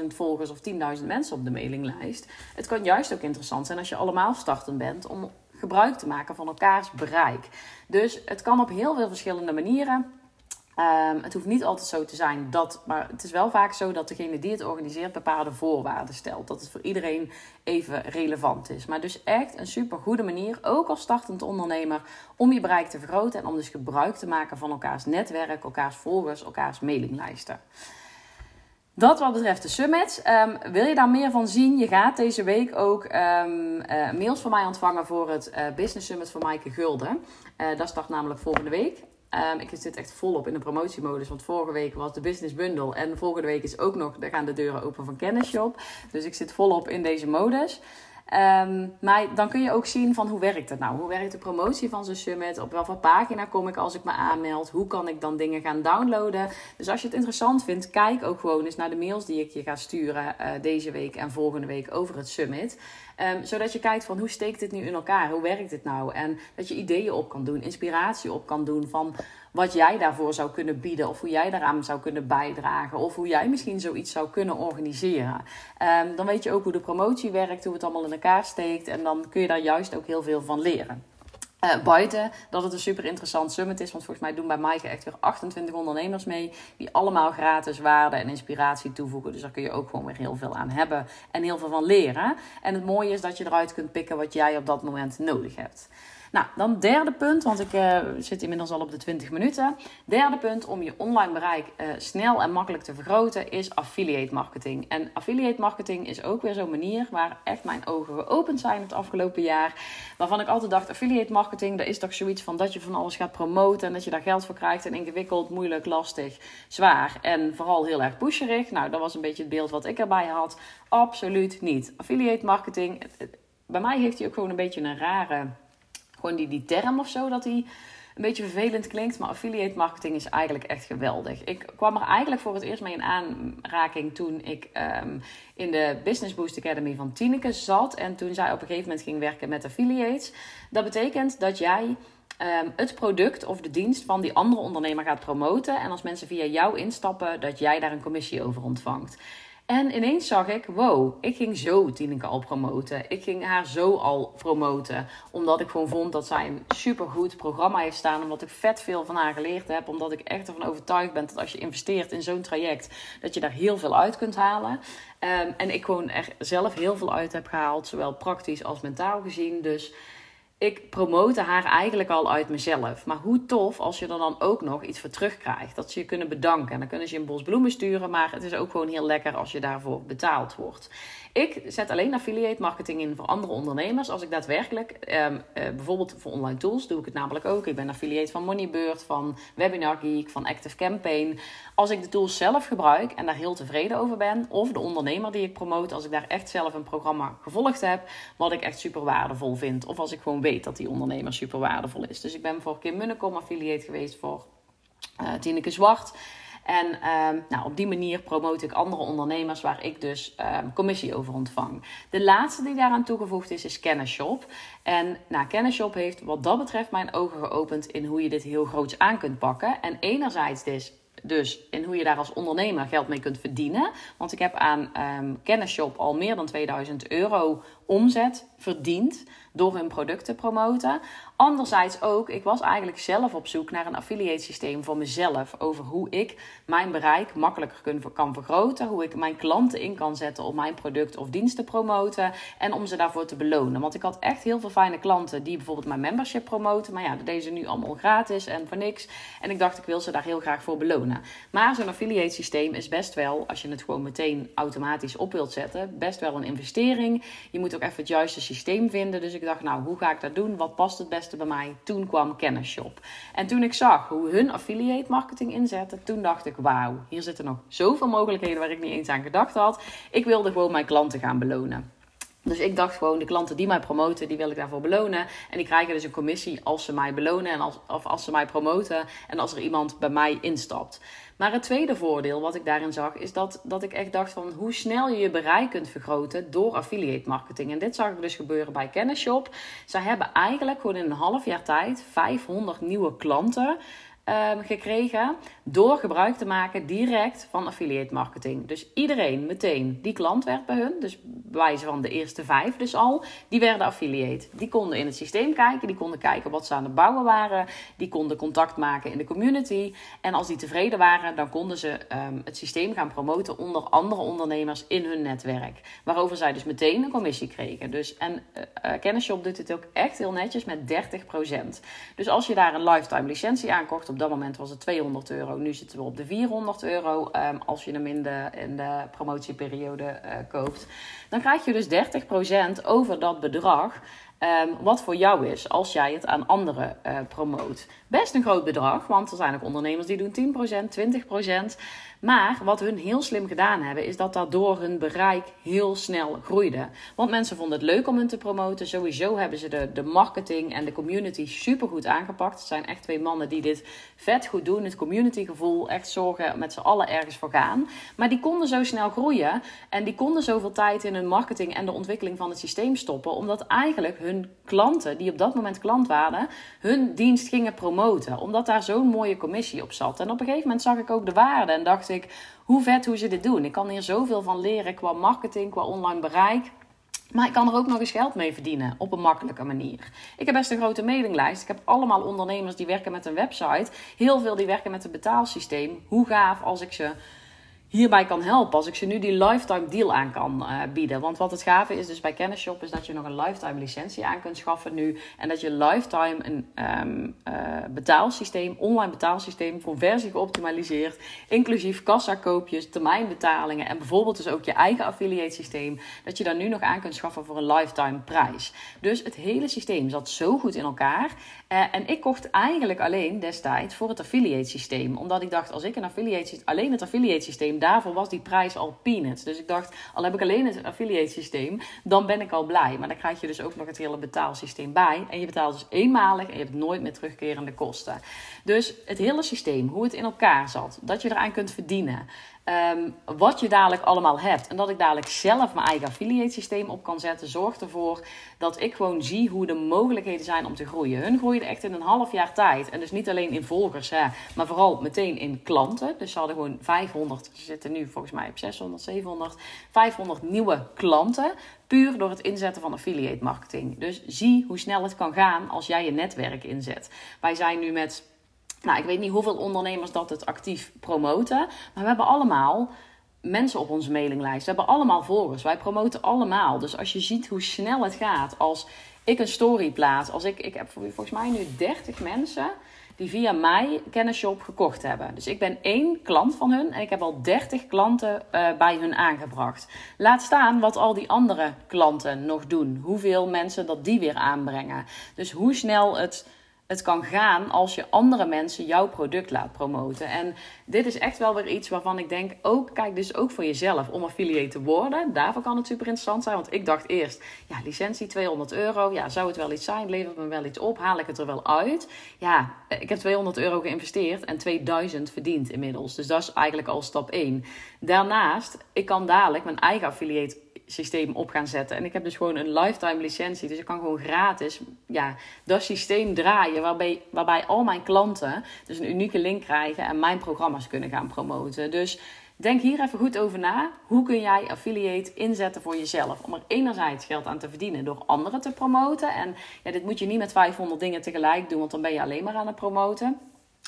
10.000 volgers of 10.000 mensen op de mailinglijst. Het kan juist ook interessant zijn als je allemaal startend bent om gebruik te maken van elkaars bereik. Dus het kan op heel veel verschillende manieren. Um, het hoeft niet altijd zo te zijn dat, maar het is wel vaak zo dat degene die het organiseert bepaalde voorwaarden stelt. Dat het voor iedereen even relevant is. Maar dus echt een super goede manier, ook als startend ondernemer, om je bereik te vergroten en om dus gebruik te maken van elkaars netwerk, elkaars volgers, elkaars mailinglijsten. Dat wat betreft de summits. Um, wil je daar meer van zien? Je gaat deze week ook um, uh, mails van mij ontvangen voor het uh, Business Summit van Maaike Gulden. Uh, dat start namelijk volgende week. Um, ik zit echt volop in de promotiemodus. Want vorige week was de Business Bundle. En volgende week is ook nog, daar gaan de deuren open van Kennisshop. Dus ik zit volop in deze modus. Um, maar dan kun je ook zien van hoe werkt het nou? Hoe werkt de promotie van zo'n summit? Op welke pagina kom ik als ik me aanmeld? Hoe kan ik dan dingen gaan downloaden? Dus als je het interessant vindt, kijk ook gewoon eens naar de mails die ik je ga sturen uh, deze week en volgende week over het summit. Um, zodat je kijkt van hoe steekt dit nu in elkaar? Hoe werkt dit nou? En dat je ideeën op kan doen, inspiratie op kan doen van wat jij daarvoor zou kunnen bieden. Of hoe jij daaraan zou kunnen bijdragen. Of hoe jij misschien zoiets zou kunnen organiseren. Um, dan weet je ook hoe de promotie werkt, hoe het allemaal in elkaar steekt. En dan kun je daar juist ook heel veel van leren. Uh, buiten dat het een super interessant summit is. Want volgens mij doen bij Maaike echt weer 28 ondernemers mee. Die allemaal gratis waarde en inspiratie toevoegen. Dus daar kun je ook gewoon weer heel veel aan hebben. En heel veel van leren. En het mooie is dat je eruit kunt pikken wat jij op dat moment nodig hebt. Nou, dan derde punt, want ik uh, zit inmiddels al op de 20 minuten. Derde punt om je online bereik uh, snel en makkelijk te vergroten is affiliate marketing. En affiliate marketing is ook weer zo'n manier waar echt mijn ogen geopend zijn het afgelopen jaar. Waarvan ik altijd dacht, affiliate marketing, dat is toch zoiets van dat je van alles gaat promoten en dat je daar geld voor krijgt. En ingewikkeld, moeilijk, lastig, zwaar en vooral heel erg pusherig. Nou, dat was een beetje het beeld wat ik erbij had. Absoluut niet. Affiliate marketing, bij mij heeft hij ook gewoon een beetje een rare gewoon die, die term of zo, dat die een beetje vervelend klinkt. Maar affiliate marketing is eigenlijk echt geweldig. Ik kwam er eigenlijk voor het eerst mee in aanraking toen ik um, in de Business Boost Academy van Tineke zat. En toen zij op een gegeven moment ging werken met affiliates. Dat betekent dat jij um, het product of de dienst van die andere ondernemer gaat promoten. En als mensen via jou instappen, dat jij daar een commissie over ontvangt. En ineens zag ik, wow, ik ging zo Tineke al promoten. Ik ging haar zo al promoten. Omdat ik gewoon vond dat zij een supergoed programma heeft staan. Omdat ik vet veel van haar geleerd heb. Omdat ik echt ervan overtuigd ben dat als je investeert in zo'n traject, dat je daar heel veel uit kunt halen. Ehm, en ik gewoon er zelf heel veel uit heb gehaald. Zowel praktisch als mentaal gezien. Dus ik promote haar eigenlijk al uit mezelf. Maar hoe tof als je er dan ook nog iets voor terugkrijgt. Dat ze je kunnen bedanken. En dan kunnen ze je een bos bloemen sturen. Maar het is ook gewoon heel lekker als je daarvoor betaald wordt. Ik zet alleen affiliate marketing in voor andere ondernemers. Als ik daadwerkelijk, um, uh, bijvoorbeeld voor online tools, doe ik het namelijk ook. Ik ben affiliate van Moneybird, van Webinar Geek, van Active Campaign. Als ik de tools zelf gebruik en daar heel tevreden over ben, of de ondernemer die ik promote, als ik daar echt zelf een programma gevolgd heb, wat ik echt super waardevol vind. Of als ik gewoon weet dat die ondernemer super waardevol is. Dus ik ben voor Kim Munnekom affiliate geweest voor uh, Tineke Zwart. En ehm, nou, op die manier promote ik andere ondernemers waar ik dus um, commissie over ontvang. De laatste die daaraan toegevoegd is, is Kennisshop. En nou, Kennisshop heeft wat dat betreft mijn ogen geopend in hoe je dit heel groots aan kunt pakken. En enerzijds dus dus in hoe je daar als ondernemer geld mee kunt verdienen. Want ik heb aan um, Kennisshop al meer dan 2000 euro omzet verdiend door hun product te promoten. Anderzijds ook, ik was eigenlijk zelf op zoek naar een affiliate systeem voor mezelf. Over hoe ik mijn bereik makkelijker kan vergroten. Hoe ik mijn klanten in kan zetten om mijn product of dienst te promoten. En om ze daarvoor te belonen. Want ik had echt heel veel fijne klanten die bijvoorbeeld mijn membership promoten. Maar ja, deze nu allemaal gratis en voor niks. En ik dacht, ik wil ze daar heel graag voor belonen. Maar zo'n affiliate systeem is best wel, als je het gewoon meteen automatisch op wilt zetten, best wel een investering. Je moet ook even het juiste systeem vinden. Dus ik dacht, nou, hoe ga ik dat doen? Wat past het beste bij mij? Toen kwam Kennisshop. En toen ik zag hoe hun affiliate marketing inzetten, toen dacht ik, wauw, hier zitten nog zoveel mogelijkheden waar ik niet eens aan gedacht had. Ik wilde gewoon mijn klanten gaan belonen. Dus ik dacht gewoon, de klanten die mij promoten, die wil ik daarvoor belonen. En die krijgen dus een commissie als ze mij belonen en als, of als ze mij promoten en als er iemand bij mij instapt. Maar het tweede voordeel wat ik daarin zag, is dat, dat ik echt dacht van hoe snel je je bereik kunt vergroten door affiliate marketing. En dit zag ik dus gebeuren bij Kennisshop. Zij hebben eigenlijk gewoon in een half jaar tijd 500 nieuwe klanten um, gekregen door gebruik te maken direct van affiliate marketing. Dus iedereen meteen die klant werd bij hun, dus wijze van de eerste vijf dus al, die werden affiliate. Die konden in het systeem kijken, die konden kijken wat ze aan het bouwen waren, die konden contact maken in de community. En als die tevreden waren, dan konden ze um, het systeem gaan promoten onder andere ondernemers in hun netwerk. Waarover zij dus meteen een commissie kregen. Dus, en uh, Kennisshop doet het ook echt heel netjes met 30%. Dus als je daar een lifetime licentie aankocht op dat moment was het 200 euro. Nu zitten we op de 400 euro um, als je hem in de, in de promotieperiode uh, koopt. Dan krijg je dus 30% over dat bedrag. Um, wat voor jou is als jij het aan anderen uh, promoot. Best een groot bedrag, want er zijn ook ondernemers die doen 10%, 20%. Maar wat hun heel slim gedaan hebben, is dat daardoor hun bereik heel snel groeide. Want mensen vonden het leuk om hun te promoten. Sowieso hebben ze de, de marketing en de community super goed aangepakt. Het zijn echt twee mannen die dit vet goed doen. Het communitygevoel, echt zorgen met z'n allen ergens voor gaan. Maar die konden zo snel groeien. En die konden zoveel tijd in hun marketing en de ontwikkeling van het systeem stoppen. Omdat eigenlijk hun klanten, die op dat moment klant waren, hun dienst gingen promoten. Omdat daar zo'n mooie commissie op zat. En op een gegeven moment zag ik ook de waarde en dacht ik, hoe vet hoe ze dit doen. Ik kan hier zoveel van leren qua marketing, qua online bereik. Maar ik kan er ook nog eens geld mee verdienen op een makkelijke manier. Ik heb best een grote mailinglijst. Ik heb allemaal ondernemers die werken met een website. Heel veel die werken met een betaalsysteem. Hoe gaaf als ik ze hierbij kan helpen. Als ik ze nu die lifetime deal aan kan uh, bieden. Want wat het gave is dus bij Kennisshop is dat je nog een lifetime licentie aan kunt schaffen nu. En dat je lifetime een um, betaalsysteem, online betaalsysteem, conversie geoptimaliseerd. Inclusief kassakoopjes, termijnbetalingen en bijvoorbeeld dus ook je eigen affiliate systeem. Dat je daar nu nog aan kunt schaffen voor een lifetime prijs. Dus het hele systeem zat zo goed in elkaar. Uh, en ik kocht eigenlijk alleen destijds voor het affiliate systeem. Omdat ik dacht, als ik een affiliate alleen het affiliate systeem daarvoor was die prijs al peanuts. Dus ik dacht, al heb ik alleen het affiliate systeem, dan ben ik al blij. Maar dan krijg je dus ook nog het hele betaalsysteem bij. En je betaalt dus eenmalig en je hebt nooit meer terugkerende kosten. Dus het hele systeem, hoe het in elkaar zat, dat je eraan kunt verdienen. Ehm, wat je dadelijk allemaal hebt. En dat ik dadelijk zelf mijn eigen affiliate systeem op kan zetten, zorgt ervoor dat ik gewoon zie hoe de mogelijkheden zijn om te groeien. Hun groeiden echt in een half jaar tijd. En dus niet alleen in volgers, hè, maar vooral meteen in klanten. Dus ze hadden gewoon 500, ze zitten nu volgens mij op 600, 700, 500 nieuwe klanten. Puur door het inzetten van affiliate marketing. Dus zie hoe snel het kan gaan als jij je netwerk inzet. Wij zijn nu met nou, ik weet niet hoeveel ondernemers dat het actief promoten. Maar we hebben allemaal mensen op onze mailinglijst. We hebben allemaal volgers. Wij promoten allemaal. Dus als je ziet hoe snel het gaat. Als ik een story plaats. Als ik, ik heb volgens mij nu 30 mensen die via mij Kennisshop gekocht hebben. Dus ik ben één klant van hun en ik heb al 30 klanten uh, bij hun aangebracht. Laat staan wat al die andere klanten nog doen. Hoeveel mensen dat die weer aanbrengen. Dus hoe snel het het kan gaan als je andere mensen jouw product laat promoten. En dit is echt wel weer iets waarvan ik denk, ook kijk dus ook voor jezelf om affiliate te worden. Daarvoor kan het super interessant zijn, want ik dacht eerst, ja, licentie 200 euro, ja, zou het wel iets zijn? Levert me wel iets op? Haal ik het er wel uit? Ja, ik heb 200 euro geïnvesteerd en 2000 verdiend inmiddels. Dus dat is eigenlijk al stap 1. Daarnaast, ik kan dadelijk mijn eigen affiliate systeem op gaan zetten. En ik heb dus gewoon een lifetime licentie. Dus ik kan gewoon gratis ja, dat systeem draaien. Waarbij, waarbij al mijn klanten dus een unieke link krijgen en mijn kunnen gaan promoten. Dus denk hier even goed over na. Hoe kun jij affiliate inzetten voor jezelf? Om er enerzijds geld aan te verdienen door anderen te promoten. En ja, dit moet je niet met 500 dingen tegelijk doen, want dan ben je alleen maar aan het promoten.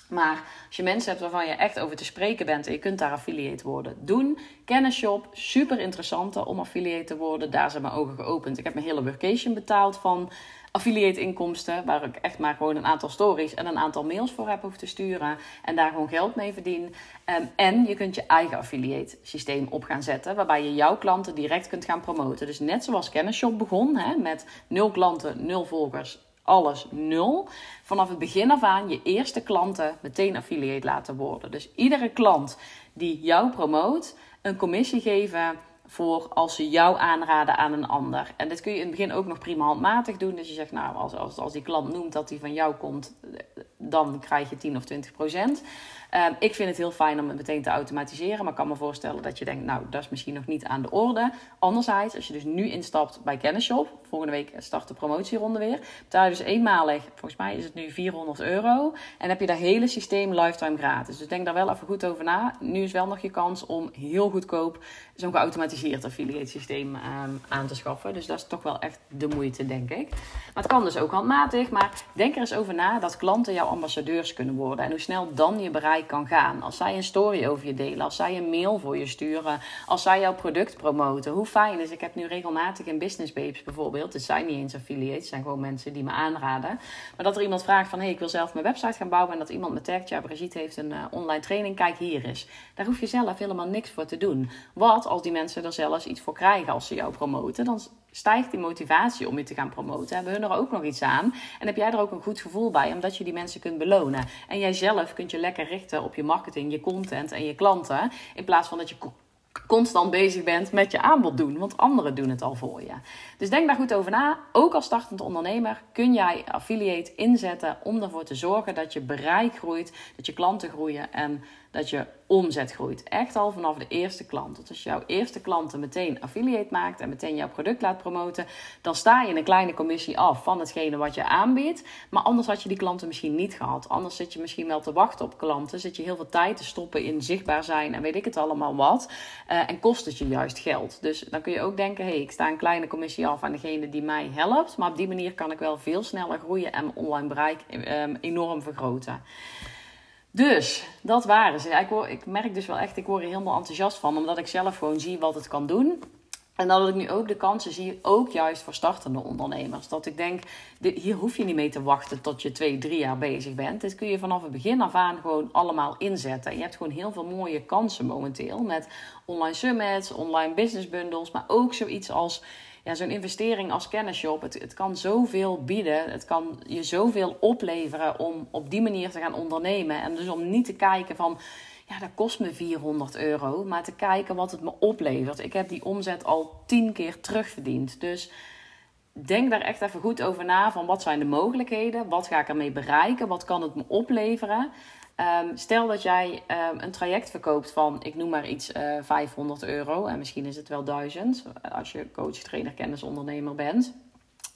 Maar als je mensen hebt waarvan je echt over te spreken bent en je kunt daar affiliate worden, doen. Kennisshop, super interessante om affiliate te worden. Daar zijn mijn ogen geopend. Ik heb mijn hele workation betaald van affiliate inkomsten, waar ik echt maar gewoon een aantal stories en een aantal mails voor heb hoeven te sturen en daar gewoon geld mee verdien. Um, en je kunt je eigen affiliate systeem op gaan zetten, waarbij je jouw klanten direct kunt gaan promoten. Dus net zoals Kennisshop begon, hè, met nul klanten, nul volgers, alles nul. Vanaf het begin af aan je eerste klanten meteen affiliate laten worden. Dus iedere klant die jou promoot, een commissie geven voor als ze jou aanraden aan een ander. En dit kun je in het begin ook nog prima handmatig doen. Dus je zegt, nou, als, als, als die klant noemt dat die van jou komt, dan krijg je 10 of 20 procent. Ehm, ik vind het heel fijn om het meteen te automatiseren. Maar ik kan me voorstellen dat je denkt, nou, dat is misschien nog niet aan de orde. Anderzijds, als je dus nu instapt bij Kennisshop, volgende week start de promotieronde weer. Betaal je dus eenmalig, volgens mij is het nu 400 euro. En heb je dat hele systeem lifetime gratis. Dus denk daar wel even goed over na. Nu is wel nog je kans om heel goedkoop zo'n geautomatiseerd affiliate systeem ehm, aan te schaffen. Dus dat is toch wel echt de moeite, denk ik. Maar het kan dus ook handmatig. Maar denk er eens over na dat klanten jouw ambassadeurs kunnen worden. En hoe snel dan je bereik kan gaan. Als zij een story over je delen, als zij een mail voor je sturen, als zij jouw product promoten. Hoe fijn is, ik heb nu regelmatig in Business Babes bijvoorbeeld, het zijn niet eens affiliates, het zijn gewoon mensen die me aanraden. Maar dat er iemand vraagt van, hé, hey, ik wil zelf mijn website gaan bouwen en dat iemand me tagt, ja, Brigitte heeft een uh, online training, kijk hier eens. Daar hoef je zelf helemaal niks voor te doen. Wat als die mensen er zelfs iets voor krijgen als ze jou promoten, dan stijgt die motivatie om je te gaan promoten. Hebben hun er ook nog iets aan? En heb jij er ook een goed gevoel bij, omdat je die mensen kunt belonen. En jij zelf kunt je lekker richten op je marketing, je content en je klanten. In plaats van dat je constant bezig bent met je aanbod doen, want anderen doen het al voor je. Dus denk daar goed over na. Ook als startend ondernemer kun jij affiliate inzetten om ervoor te zorgen dat je bereik groeit, dat je klanten groeien en dat je omzet groeit. Echt al vanaf de eerste klant. Dus als jouw eerste klanten meteen affiliate maakt en meteen jouw product laat promoten, dan sta je een kleine commissie af van hetgene wat je aanbiedt. Maar anders had je die klanten misschien niet gehad. Anders zit je misschien wel te wachten op klanten. Zit je heel veel tijd te stoppen in zichtbaar zijn en weet ik het allemaal wat. Uh, en kost het je juist geld. Dus dan kun je ook denken: hé, hey, ik sta een kleine commissie af aan degene die mij helpt. Maar op die manier kan ik wel veel sneller groeien en mijn online bereik um, enorm vergroten. Dus, dat waren ze. ik, ik merk dus wel echt, ik word er helemaal enthousiast van. Omdat ik zelf gewoon zie wat het kan doen. En dat ik nu ook de kansen zie, ook juist voor startende ondernemers. Dat ik denk, hier hoef je niet mee te wachten tot je twee, drie jaar bezig bent. Dit kun je vanaf het begin af aan gewoon allemaal inzetten. En je hebt gewoon heel veel mooie kansen momenteel. Met online summits, online business bundles. Maar ook zoiets als ja, zo'n investering als kennisshop, het, het kan zoveel bieden. Het kan je zoveel opleveren om op die manier te gaan ondernemen. En dus om niet te kijken van, ja, dat kost me 400 euro. Maar te kijken wat het me oplevert. Ik heb die omzet al tien keer terugverdiend. Dus denk daar echt even goed over na van wat zijn de mogelijkheden? Wat ga ik ermee bereiken? Wat kan het me opleveren? Ehm, stel dat jij ehm, een traject verkoopt van, ik noem maar iets, uh, eh, 500 euro. En misschien is het wel 1000 als je coach, trainer, kennisondernemer bent.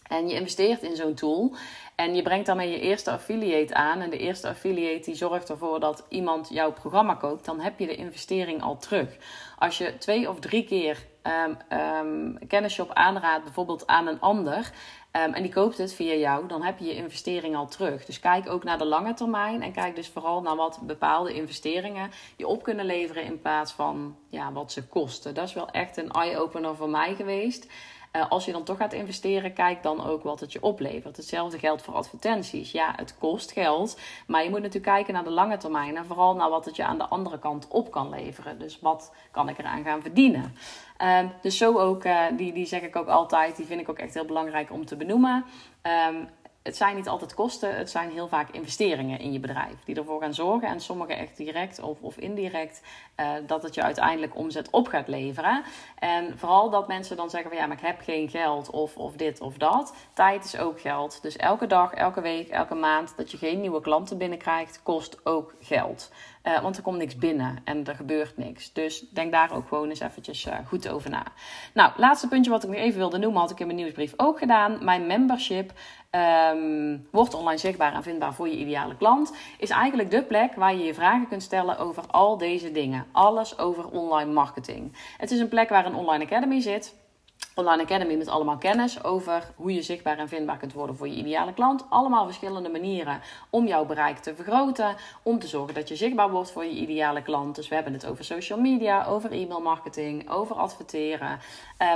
En je investeert in zo'n tool. En je brengt daarmee je eerste affiliate aan. En de eerste affiliate die zorgt ervoor dat iemand jouw programma koopt. Dan heb je de investering al terug. Als je twee of drie keer um, um, Kennisshop aanraadt, bijvoorbeeld aan een ander. Um, en die koopt het via jou, dan heb je je investering al terug. Dus kijk ook naar de lange termijn. En kijk dus vooral naar wat bepaalde investeringen je op kunnen leveren. In plaats van ja, wat ze kosten. Dat is wel echt een eye-opener voor mij geweest. Uh, als je dan toch gaat investeren, kijk dan ook wat het je oplevert. Hetzelfde geldt voor advertenties. Ja, het kost geld, maar je moet natuurlijk kijken naar de lange termijn en vooral naar wat het je aan de andere kant op kan leveren. Dus wat kan ik eraan gaan verdienen? Um, dus zo ook, uh, die, die zeg ik ook altijd, die vind ik ook echt heel belangrijk om te benoemen. Um, het zijn niet altijd kosten, het zijn heel vaak investeringen in je bedrijf die ervoor gaan zorgen. En sommige echt direct of, of indirect, uh, dat het je uiteindelijk omzet op gaat leveren. En vooral dat mensen dan zeggen van ja, maar ik heb geen geld of, of dit of dat. Tijd is ook geld. Dus elke dag, elke week, elke maand dat je geen nieuwe klanten binnenkrijgt, kost ook geld. Uh, want er komt niks binnen en er gebeurt niks. Dus denk daar ook gewoon eens eventjes uh, goed over na. Nou, laatste puntje wat ik nog even wilde noemen, had ik in mijn nieuwsbrief ook gedaan. Mijn membership um, wordt online zichtbaar en vindbaar voor je ideale klant. Is eigenlijk de plek waar je je vragen kunt stellen over al deze dingen. Alles over online marketing. Het is een plek waar een online academy zit Online Academy met allemaal kennis over hoe je zichtbaar en vindbaar kunt worden voor je ideale klant. Allemaal verschillende manieren om jouw bereik te vergroten. Om te zorgen dat je zichtbaar wordt voor je ideale klant. Dus we hebben het over social media, over e-mail marketing, over adverteren.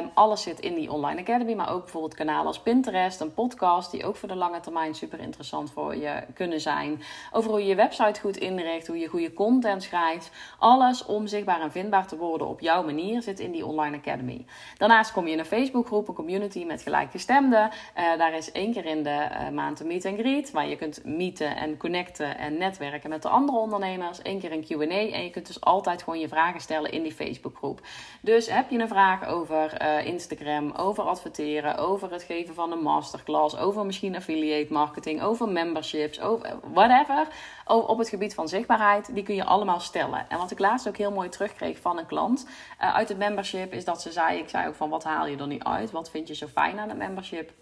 Um, alles zit in die Online Academy. Maar ook bijvoorbeeld kanalen als Pinterest, een podcast die ook voor de lange termijn super interessant voor je kunnen zijn. Over hoe je je website goed inricht, hoe je goede content schrijft. Alles om zichtbaar en vindbaar te worden op jouw manier zit in die Online Academy. Daarnaast kom je in een Facebookgroep, een community met gelijkgestemden. Uh, daar is één keer in de uh, maand een meet and greet, waar je kunt meeten en connecten en netwerken met de andere ondernemers. Eén keer een Q&A en je kunt dus altijd gewoon je vragen stellen in die Facebookgroep. Dus heb je een vraag over uh, Instagram, over adverteren, over het geven van een masterclass, over misschien affiliate marketing, over memberships, over whatever, op het gebied van zichtbaarheid, die kun je allemaal stellen. En wat ik laatst ook heel mooi terugkreeg van een klant uit het membership, is dat ze zei, ik zei ook van wat haal je er niet uit? Wat vind je zo fijn aan het membership?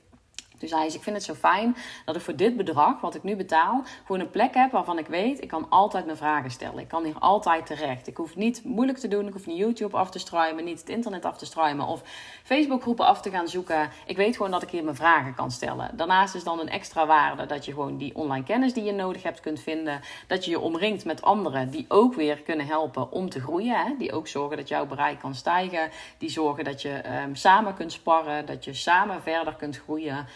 Toen zei ze, ik vind het zo fijn dat ik voor dit bedrag, wat ik nu betaal, gewoon een plek heb waarvan ik weet, ik kan altijd mijn vragen stellen. Ik kan hier altijd terecht. Ik hoef niet moeilijk te doen, ik hoef niet YouTube af te struimen, niet het internet af te struimen of Facebookgroepen af te gaan zoeken. Ik weet gewoon dat ik hier mijn vragen kan stellen. Daarnaast is dan een extra waarde dat je gewoon die online kennis die je nodig hebt kunt vinden. Dat je je omringt met anderen die ook weer kunnen helpen om te groeien. Hè? Die ook zorgen dat jouw bereik kan stijgen. Die zorgen dat je um, samen kunt sparren, dat je samen verder kunt groeien.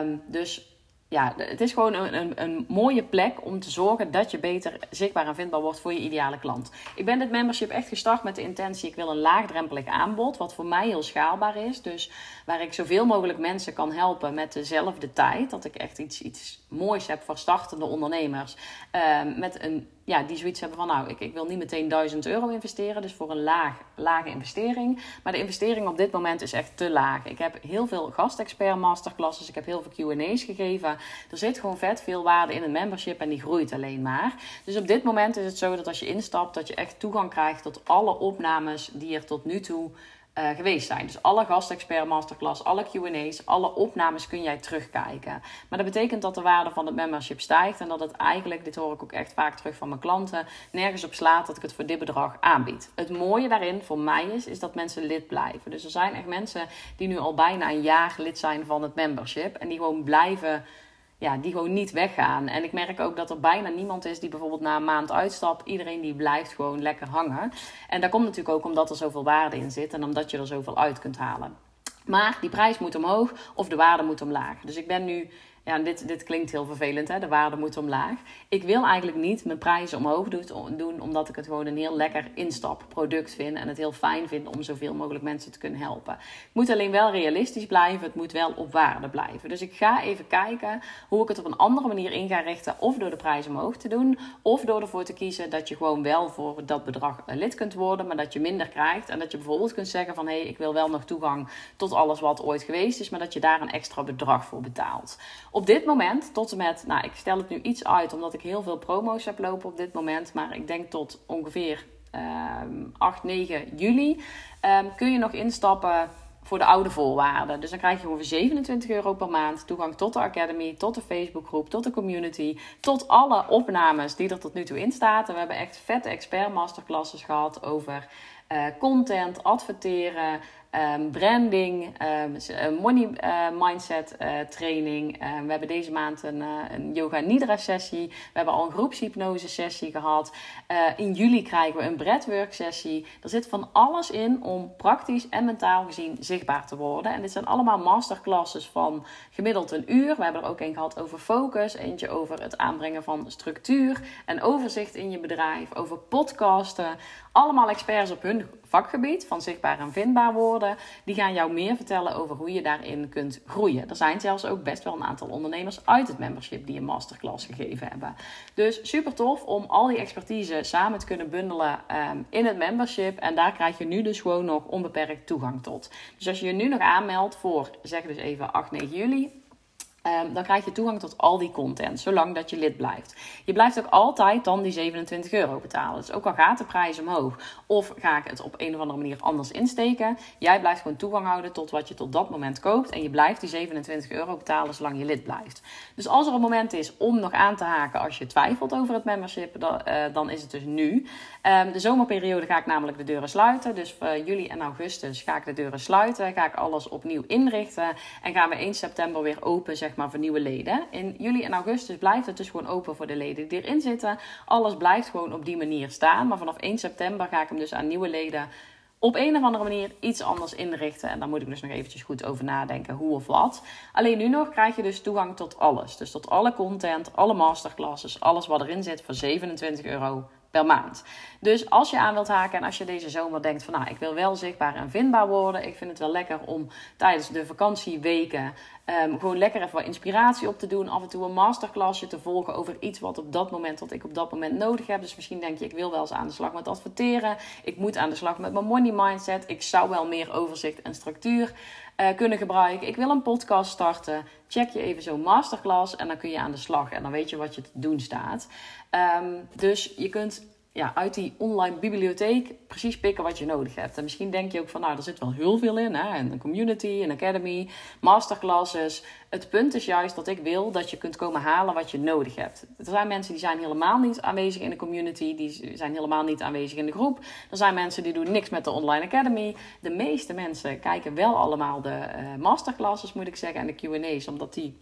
Um, dus ja, het is gewoon een, een, een, mooie plek om te zorgen dat je beter zichtbaar en vindbaar wordt voor je ideale klant. Ik ben dit membership echt gestart met de intentie: ik wil een laagdrempelig aanbod, wat voor mij heel schaalbaar is. Dus waar ik zoveel mogelijk mensen kan helpen met dezelfde tijd. Dat ik echt iets, iets moois heb voor startende ondernemers. Uh, met een ja, die zoiets hebben van, nou, ik, ik wil niet meteen 1000 euro investeren. Dus voor een laag, lage investering. Maar de investering op dit moment is echt te laag. Ik heb heel veel gastexpert masterclasses. Ik heb heel veel Q&A's gegeven. Er zit gewoon vet veel waarde in een membership en die groeit alleen maar. Dus op dit moment is het zo dat als je instapt, dat je echt toegang krijgt tot alle opnames die er tot nu toe uh, geweest zijn. Dus alle gastexpert masterclass, alle Q&A's, alle opnames kun jij terugkijken. Maar dat betekent dat de waarde van het membership stijgt en dat het eigenlijk, dit hoor ik ook echt vaak terug van mijn klanten, nergens op slaat dat ik het voor dit bedrag aanbied. Het mooie daarin voor mij is, is dat mensen lid blijven. Dus er zijn echt mensen die nu al bijna een jaar lid zijn van het membership en die gewoon blijven ja, die gewoon niet weggaan. En ik merk ook dat er bijna niemand is die bijvoorbeeld na een maand uitstapt. Iedereen die blijft gewoon lekker hangen. En daar komt natuurlijk ook omdat er zoveel waarde in zit en omdat je er zoveel uit kunt halen. Maar die prijs moet omhoog of de waarde moet omlaag. Dus ik ben nu ja, dit, dit klinkt heel vervelend, hè? de waarde moet omlaag. Ik wil eigenlijk niet mijn prijzen omhoog doen, omdat ik het gewoon een heel lekker instapproduct vind en het heel fijn vind om zoveel mogelijk mensen te kunnen helpen. Het moet alleen wel realistisch blijven, het moet wel op waarde blijven. Dus ik ga even kijken hoe ik het op een andere manier in ga richten, of door de prijs omhoog te doen, of door ervoor te kiezen dat je gewoon wel voor dat bedrag lid kunt worden, maar dat je minder krijgt. En dat je bijvoorbeeld kunt zeggen van hé, hey, ik wil wel nog toegang tot alles wat ooit geweest is, maar dat je daar een extra bedrag voor betaalt. Op dit moment, tot en met, nou ik stel het nu iets uit omdat ik heel veel promo's heb lopen op dit moment, maar ik denk tot ongeveer 8, ehm, 9 juli ehm, kun je nog instappen voor de oude voorwaarden. Dus dan krijg je ongeveer 27 euro per maand toegang tot de Academy, tot de Facebookgroep, tot de community, tot alle opnames die er tot nu toe in staan. En we hebben echt vette expert masterclasses gehad over uh, content, adverteren, um, branding, um, money uh, mindset uh, training. Um, we hebben deze maand een, een yoga nidra sessie. We hebben al een groepshypnose sessie gehad. in juli krijgen we een breathwork sessie. Er zit van alles in om praktisch en mentaal gezien zichtbaar te worden. En dit zijn allemaal masterclasses van gemiddeld een uur. We hebben er ook een gehad over focus, eentje over het aanbrengen van structuur en overzicht in je bedrijf, over podcasten. Allemaal experts op hun vakgebied van zichtbaar en vindbaar worden. Die gaan jou meer vertellen over hoe je daarin kunt groeien. Er zijn zelfs ook best wel een aantal ondernemers uit het membership die een masterclass gegeven hebben. Dus super tof om al die expertise samen te kunnen bundelen ehm, in het membership. En daar krijg je nu dus gewoon nog onbeperkt toegang tot. Dus als je je nu nog aanmeldt voor, zeg dus even 8, 9 juli Ehm, dan krijg je toegang tot al die content, zolang dat je lid blijft. Je blijft ook altijd dan die 27 euro betalen. Dus ook al gaat de prijs omhoog, of ga ik het op een of andere manier anders insteken, jij blijft gewoon toegang houden tot wat je tot dat moment koopt. En je blijft die 27 euro betalen zolang je lid blijft. Dus als er een moment is om nog aan te haken als je twijfelt over het membership, dan, uh, dan is het dus nu. Um, de zomerperiode ga ik namelijk de deuren sluiten. Dus voor juli en augustus ga ik de deuren sluiten. Ga ik alles opnieuw inrichten. En gaan we 1 september weer open, zeg maar, voor nieuwe leden. In juli en augustus blijft het dus gewoon open voor de leden die erin zitten. Alles blijft gewoon op die manier staan. Maar vanaf 1 september ga ik hem dus aan nieuwe leden op een of andere manier iets anders inrichten. En daar moet ik dus nog eventjes goed over nadenken hoe of wat. Alleen nu nog krijg je dus toegang tot alles. Dus tot alle content, alle masterclasses, alles wat erin zit voor 27 euro maand. Dus als je aan wilt haken en als je deze zomer denkt van nou, ik wil wel zichtbaar en vindbaar worden. Ik vind het wel lekker om tijdens de vakantieweken um, gewoon lekker even wat inspiratie op te doen. Af en toe een masterclassje te volgen over iets wat op dat moment, wat ik op dat moment nodig heb. Dus misschien denk je, ik wil wel eens aan de slag met adverteren. Ik moet aan de slag met mijn money mindset. Ik zou wel meer overzicht en structuur uh, kunnen gebruiken. Ik wil een podcast starten. Check je even zo'n masterclass en dan kun je aan de slag. En dan weet je wat je te doen staat. Um, dus je kunt ja, uit die online bibliotheek precies pikken wat je nodig hebt. En misschien denk je ook van, nou, er zit wel heel veel in. Hè? Een community, een academy, masterclasses. Het punt is juist dat ik wil dat je kunt komen halen wat je nodig hebt. Er zijn mensen die zijn helemaal niet aanwezig in de community. Die zijn helemaal niet aanwezig in de groep. Er zijn mensen die doen niks met de online academy. De meeste mensen kijken wel allemaal de uh, masterclasses, moet ik zeggen. En de Q&A's, omdat die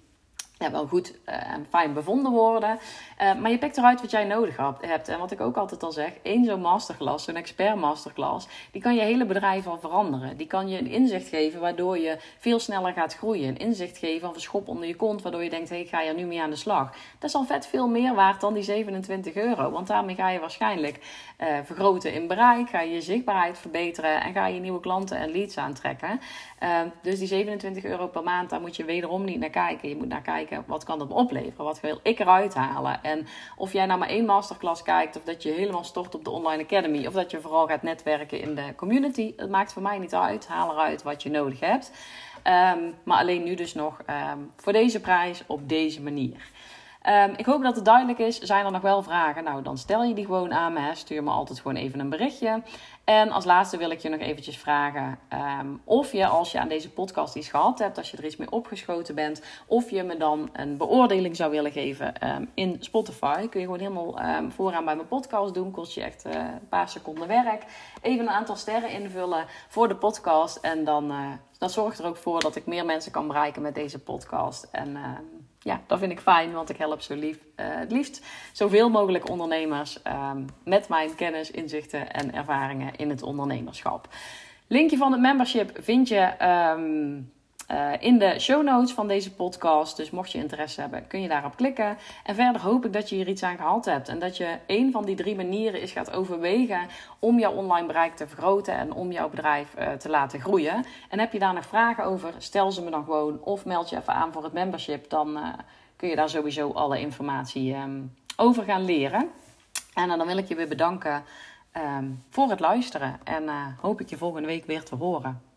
ja, wel goed uh, en fijn bevonden worden. Uh, maar je pikt eruit wat jij nodig hebt. En wat ik ook altijd al zeg, één zo'n masterclass, zo'n expert masterclass, die kan je hele bedrijf al veranderen. Die kan je een inzicht geven waardoor je veel sneller gaat groeien. Een inzicht geven of een schop onder je kont, waardoor je denkt, hé, hey, ga er nu mee aan de slag. Dat is al vet veel meer waard dan die 27 euro. Want daarmee ga je waarschijnlijk uh, vergroten in bereik, ga je je zichtbaarheid verbeteren en ga je nieuwe klanten en leads aantrekken. dus die 27 euro per maand, daar moet je wederom niet naar kijken. Je moet naar kijken wat kan dat me opleveren? Wat wil ik eruit halen? En of jij nou maar één masterclass kijkt, of dat je helemaal stort op de Online Academy, of dat je vooral gaat netwerken in de community, het maakt voor mij niet uit. Haal eruit wat je nodig hebt. Ehm, maar alleen nu dus nog ehm, voor deze prijs op deze manier. Um, ik hoop dat het duidelijk is. Zijn er nog wel vragen? Nou, dan stel je die gewoon aan me. Stuur me altijd gewoon even een berichtje. En als laatste wil ik je nog eventjes vragen um, of je, als je aan deze podcast iets gehad hebt, als je er iets mee opgeschoten bent, of je me dan een beoordeling zou willen geven um, in Spotify. Kun je gewoon helemaal vooraan bij mijn podcast doen. Kost je echt uh, een paar seconden werk. Even een aantal sterren invullen voor de podcast. En dan, uh, zorgt er ook voor dat ik meer mensen kan bereiken met deze podcast. En ja, dat vind ik fijn, want ik help zo lief, uh, het liefst zoveel mogelijk ondernemers um, met mijn kennis, inzichten en ervaringen in het ondernemerschap. Linkje van het membership vind je um, uh, in de show notes van deze podcast. Dus mocht je interesse hebben, kun je daarop klikken. En verder hoop ik dat je hier iets aan gehad hebt. En dat je een van die drie manieren is gaat overwegen om jouw online bereik te vergroten en om jouw bedrijf uh, te laten groeien. En heb je daar nog vragen over, stel ze me dan gewoon of meld je even aan voor het membership. Dan uh, kun je daar sowieso alle informatie um, over gaan leren. En dan wil ik je weer bedanken um, voor het luisteren. En hoop ik je volgende week weer te horen.